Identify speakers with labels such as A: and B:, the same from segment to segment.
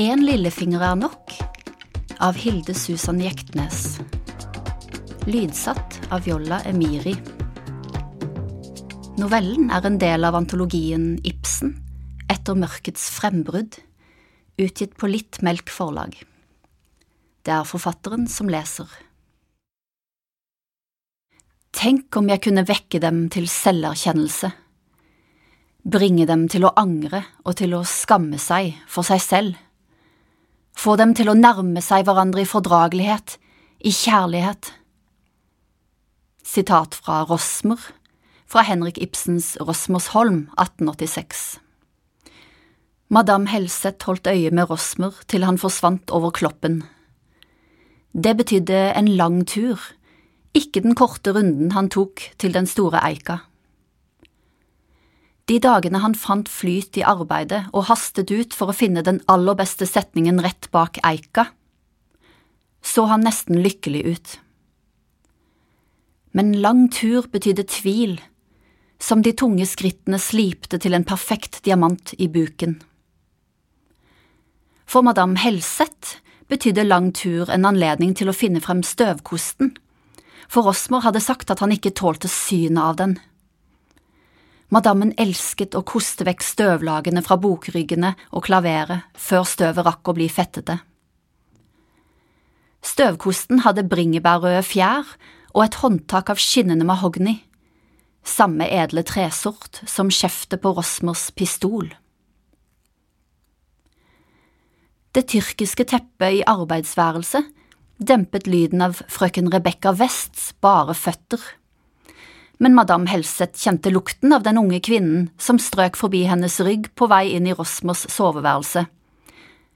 A: Én lillefinger er nok av Hilde Susan Jektnes. Lydsatt av Jolla Emiri. Novellen er en del av antologien Ibsen etter mørkets frembrudd, utgitt på Litt Melk forlag. Det er forfatteren som leser. Tenk om jeg kunne vekke dem til selverkjennelse, bringe dem til å angre og til å skamme seg for seg selv, få dem til å nærme seg hverandre i fordragelighet, i kjærlighet. Sitat fra Rosmer, fra Henrik Ibsens Rosmersholm 1886. Madame Helseth holdt øye med Rosmer til han forsvant over kloppen. Det betydde en lang tur, ikke den korte runden han tok til den store eika. De dagene han fant flyt i arbeidet og hastet ut for å finne den aller beste setningen rett bak eika, så han nesten lykkelig ut. Men lang tur betydde tvil, som de tunge skrittene slipte til en perfekt diamant i buken. For madame Helseth betydde lang tur en anledning til å finne frem støvkosten, for Rosmer hadde sagt at han ikke tålte synet av den. Madammen elsket å koste vekk støvlagene fra bokryggene og klaveret før støvet rakk å bli fettete. Støvkosten hadde bringebærrøde fjær og et håndtak av skinnende mahogni, samme edle tresort som skjeftet på Rosmers pistol. Det tyrkiske teppet i arbeidsværelset dempet lyden av frøken Rebekka Wests bare føtter. Men madame Helseth kjente lukten av den unge kvinnen som strøk forbi hennes rygg på vei inn i Rosmers soveværelse.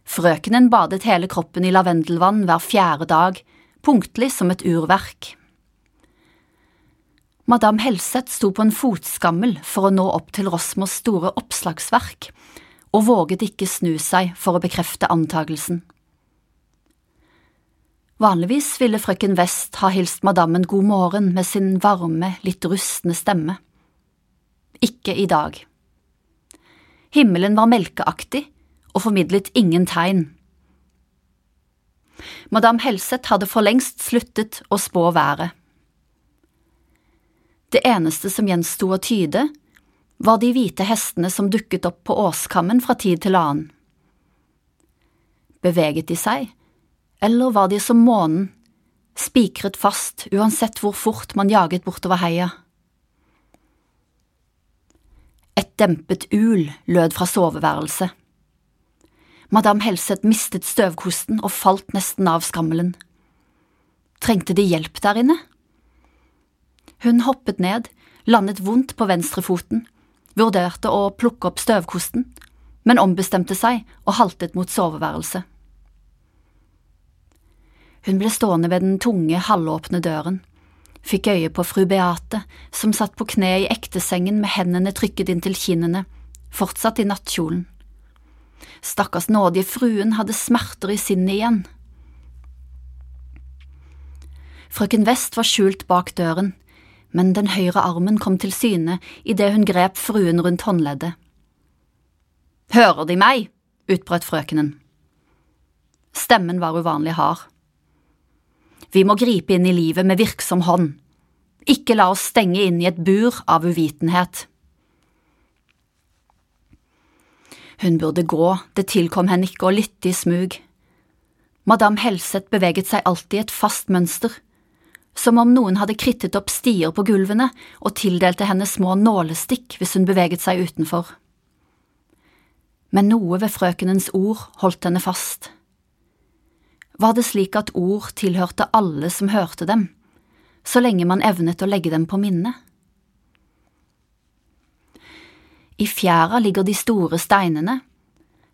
A: Frøkenen badet hele kroppen i lavendelvann hver fjerde dag, punktlig som et urverk. Madame Helseth sto på en fotskammel for å nå opp til Rosmers store oppslagsverk, og våget ikke snu seg for å bekrefte antagelsen. Vanligvis ville frøken West ha hilst madammen god morgen med sin varme, litt rustne stemme. Ikke i dag. Himmelen var melkeaktig og formidlet ingen tegn. Madame Helseth hadde for lengst sluttet å spå været. Det eneste som gjensto å tyde, var de hvite hestene som dukket opp på åskammen fra tid til annen. Beveget de seg, eller var de som månen, spikret fast uansett hvor fort man jaget bortover heia? Et dempet ul lød fra soveværelset. Madame Helseth mistet støvkosten og falt nesten av skammelen. Trengte de hjelp der inne? Hun hoppet ned, landet vondt på venstrefoten, vurderte å plukke opp støvkosten, men ombestemte seg og haltet mot soveværelset. Hun ble stående ved den tunge, halvåpne døren, fikk øye på fru Beate, som satt på kne i ektesengen med hendene trykket inntil kinnene, fortsatt i nattkjolen. Stakkars nådige fruen hadde smerter i sinnet igjen. Frøken West var skjult bak døren, men den høyre armen kom til syne idet hun grep fruen rundt håndleddet. Hører De meg? utbrøt frøkenen. Stemmen var uvanlig hard. Vi må gripe inn i livet med virksom hånd. Ikke la oss stenge inn i et bur av uvitenhet. Hun burde gå, det tilkom henne ikke å lytte i smug. Madame Helseth beveget seg alltid i et fast mønster, som om noen hadde krittet opp stier på gulvene og tildelte henne små nålestikk hvis hun beveget seg utenfor. Men noe ved frøkenens ord holdt henne fast. Var det slik at ord tilhørte alle som hørte dem, så lenge man evnet å legge dem på minnet? I fjæra ligger de store steinene,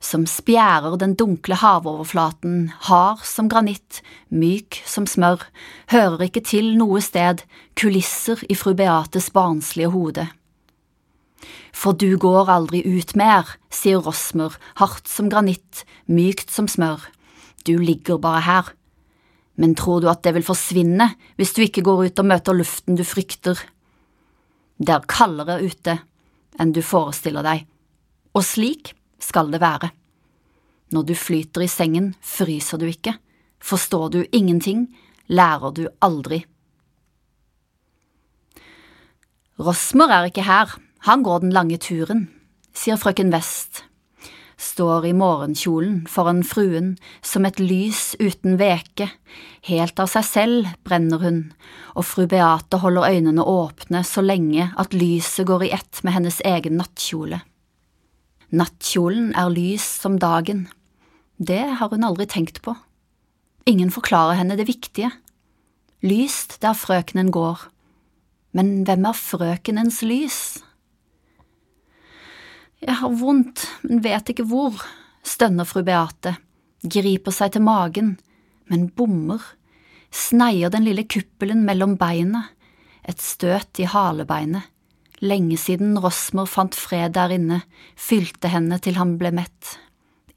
A: som spjærer den dunkle havoverflaten, hard som granitt, myk som smør, hører ikke til noe sted, kulisser i fru Beates barnslige hode. For du går aldri ut mer, sier Rosmer, hardt som granitt, mykt som smør, du ligger bare her. Men tror du at det vil forsvinne hvis du ikke går ut og møter luften du frykter? Det er kaldere ute enn du forestiller deg, og slik skal det være. Når du flyter i sengen, fryser du ikke. Forstår du ingenting, lærer du aldri. Rosmer er ikke her, han går den lange turen, sier frøken West står i morgenkjolen foran fruen som et lys uten veke, helt av seg selv brenner hun, og fru Beate holder øynene åpne så lenge at lyset går i ett med hennes egen nattkjole. Nattkjolen er lys som dagen, det har hun aldri tenkt på. Ingen forklarer henne det viktige. Lyst der frøkenen går, men hvem er frøkenens lys? Jeg har vondt, men vet ikke hvor, stønner fru Beate, griper seg til magen, men bommer, sneier den lille kuppelen mellom beina, et støt i halebeinet. Lenge siden Rosmer fant fred der inne, fylte henne til han ble mett.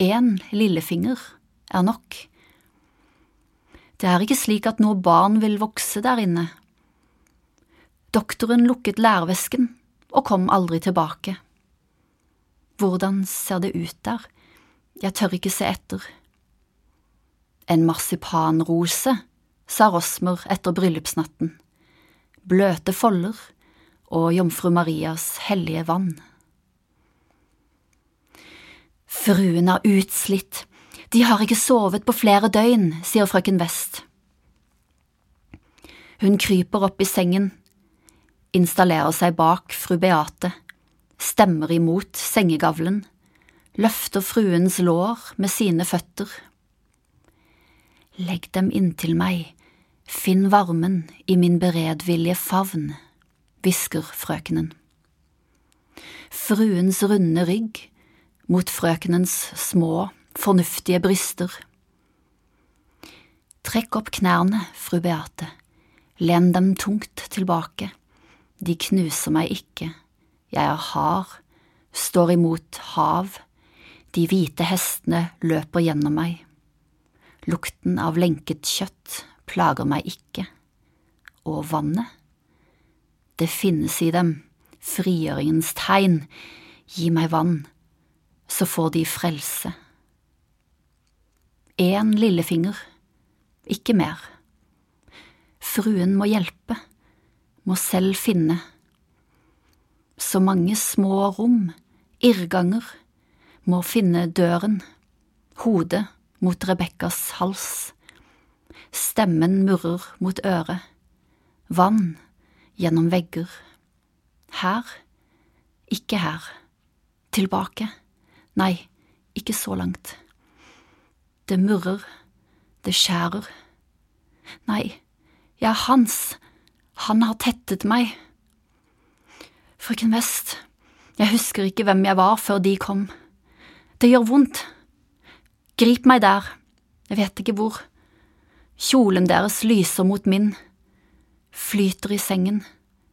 A: Én lillefinger er nok. Det er ikke slik at noe barn vil vokse der inne. Doktoren lukket lærvesken og kom aldri tilbake. Hvordan ser det ut der? Jeg tør ikke se etter. En marsipanrose, sa Rosmer etter bryllupsnatten. Bløte folder og Jomfru Marias hellige vann. Fruen er utslitt, de har ikke sovet på flere døgn, sier frøken West. Hun kryper opp i sengen, installerer seg bak fru Beate stemmer imot sengegavlen, løfter fruens lår med sine føtter. Legg dem inntil meg, finn varmen i min beredvillige favn, hvisker frøkenen. Fruens runde rygg mot frøkenens små, fornuftige bryster. Trekk opp knærne, fru Beate, len dem tungt tilbake, de knuser meg ikke jeg er hard, står imot hav, de hvite hestene løper gjennom meg. Lukten av lenket kjøtt plager meg ikke, og vannet? Det finnes i dem, frigjøringens tegn, gi meg vann, så får de frelse. Én lillefinger, ikke mer. Fruen må hjelpe, må selv finne så mange små rom, irrganger, må finne døren, hodet mot Rebekkas hals, stemmen murrer mot øret, vann gjennom vegger, her, ikke her, tilbake, nei, ikke så langt, det murrer, det skjærer, nei, jeg er hans, han har tettet meg. Frøken West, jeg husker ikke hvem jeg var før de kom. Det gjør vondt. Grip meg der, jeg vet ikke hvor. Kjolen deres lyser mot min. Flyter i sengen,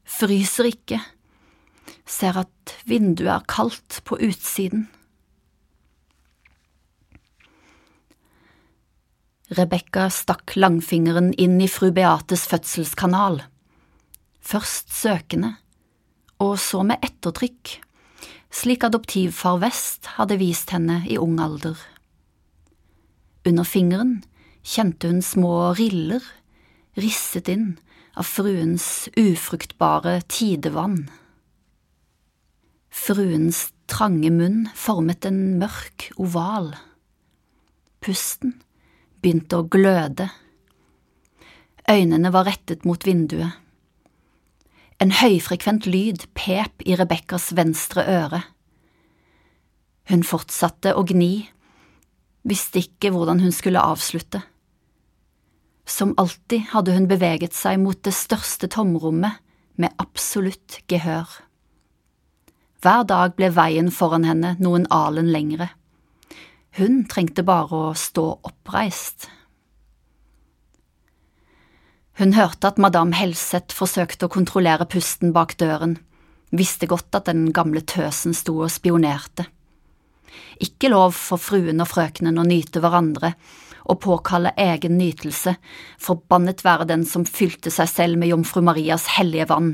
A: fryser ikke. Ser at vinduet er kaldt på utsiden. Rebekka stakk langfingeren inn i fru Beates fødselskanal. Først søkende, og så med ettertrykk, slik adoptivfar West hadde vist henne i ung alder. Under fingeren kjente hun små riller risset inn av fruens ufruktbare tidevann. Fruens trange munn formet en mørk oval. Pusten begynte å gløde. Øynene var rettet mot vinduet. En høyfrekvent lyd pep i Rebekkas venstre øre. Hun fortsatte å gni, visste ikke hvordan hun skulle avslutte. Som alltid hadde hun beveget seg mot det største tomrommet med absolutt gehør. Hver dag ble veien foran henne noen alen lengre. Hun trengte bare å stå oppreist. Hun hørte at madame Helseth forsøkte å kontrollere pusten bak døren, visste godt at den gamle tøsen sto og spionerte. Ikke lov for fruen og frøkenen å nyte hverandre og påkalle egen nytelse, forbannet være den som fylte seg selv med jomfru Marias hellige vann.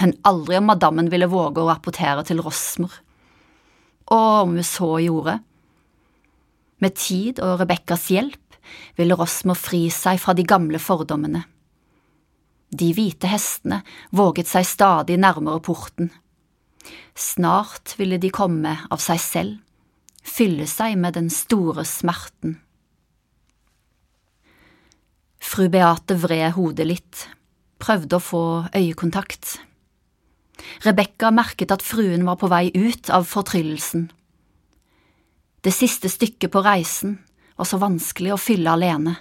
A: Men aldri om madammen ville våge å rapportere til Rosmer. Og om hun så gjorde, Med tid og Rebekkas hjelp ville Rosmo fri seg fra de gamle fordommene. De hvite hestene våget seg stadig nærmere porten. Snart ville de komme av seg selv, fylle seg med den store smerten. Fru Beate vred hodet litt, prøvde å få øyekontakt. Rebekka merket at fruen var på vei ut av fortryllelsen. Det siste stykket på reisen var så vanskelig å fylle alene.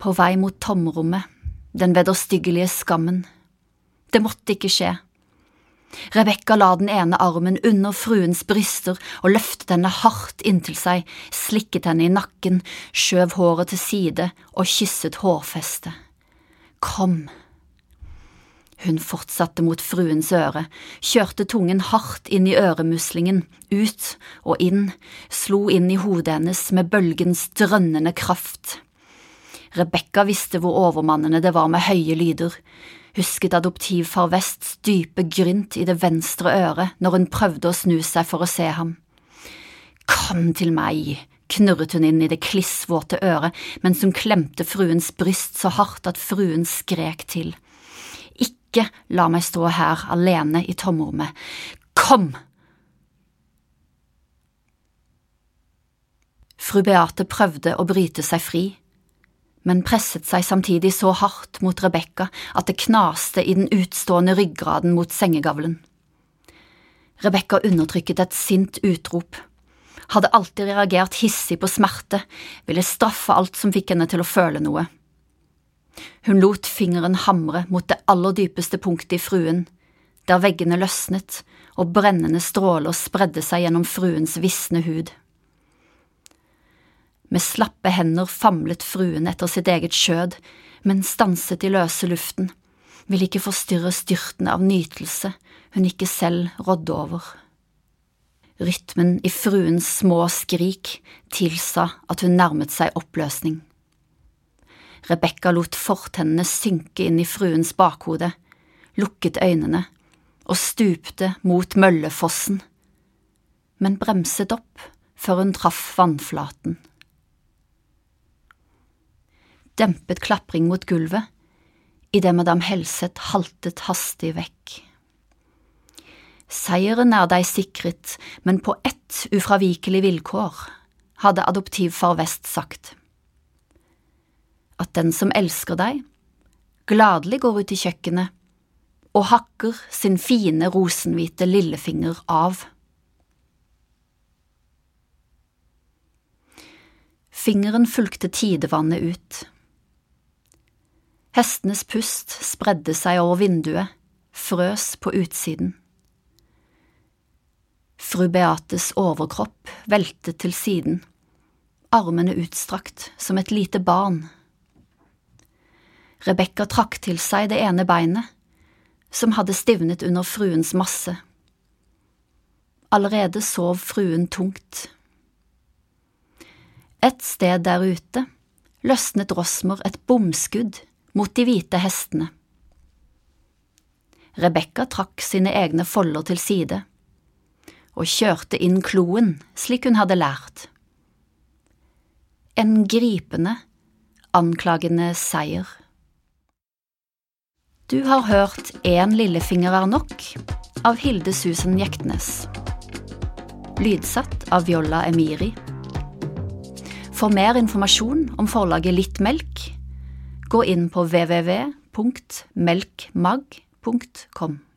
A: På vei mot tomrommet, den vederstyggelige skammen. Det måtte ikke skje. Rebekka la den ene armen under fruens bryster og løftet henne hardt inntil seg, slikket henne i nakken, skjøv håret til side og kysset hårfestet. Kom. Hun fortsatte mot fruens øre, kjørte tungen hardt inn i øremuslingen, ut og inn, slo inn i hodet hennes med bølgens drønnende kraft. Rebekka visste hvor overmannende det var med høye lyder, husket adoptivfar Vests dype grynt i det venstre øret når hun prøvde å snu seg for å se ham. Kom til meg, knurret hun inn i det klissvåte øret mens hun klemte fruens bryst så hardt at fruen skrek til. Ikke la meg stå her alene i tomrommet. Kom! Fru Beate prøvde å bryte seg fri men presset seg samtidig så hardt mot Rebekka at det knaste i den utstående ryggraden mot sengegavlen. Rebekka undertrykket et sint utrop. Hadde alltid reagert hissig på smerte, ville straffe alt som fikk henne til å føle noe. Hun lot fingeren hamre mot det aller dypeste punktet i fruen, der veggene løsnet og brennende stråler spredde seg gjennom fruens visne hud. Med slappe hender famlet fruen etter sitt eget skjød, men stanset i løse luften, ville ikke forstyrre styrtene av nytelse hun ikke selv rådde over. Rytmen i fruens små skrik tilsa at hun nærmet seg oppløsning. Rebekka lot fortennene synke inn i fruens bakhode, lukket øynene og stupte mot møllefossen, men bremset opp før hun traff vannflaten dempet klapring mot gulvet, idet madame Helseth haltet hastig vekk. Seieren er deg sikret, men på ett ufravikelig vilkår, hadde adoptivfar West sagt. At den som elsker deg, gladelig går ut i kjøkkenet og hakker sin fine rosenhvite lillefinger av. Fingeren fulgte tidevannet ut. Hestenes pust spredde seg over vinduet, frøs på utsiden. Fru Beates overkropp veltet til siden, armene utstrakt som et lite barn. Rebekka trakk til seg det ene beinet, som hadde stivnet under fruens masse. Allerede sov fruen tungt. Et sted der ute løsnet Rosmer et bomskudd mot de hvite hestene. Rebekka trakk sine egne folder til side og kjørte inn kloen slik hun hadde lært. En gripende, anklagende seier. Du har hørt Én lillefinger er nok av Hilde Susan Jektnes. Lydsatt av Viola Emiri. For mer informasjon om forlaget Litt Melk Gå inn på www.melkmag.com.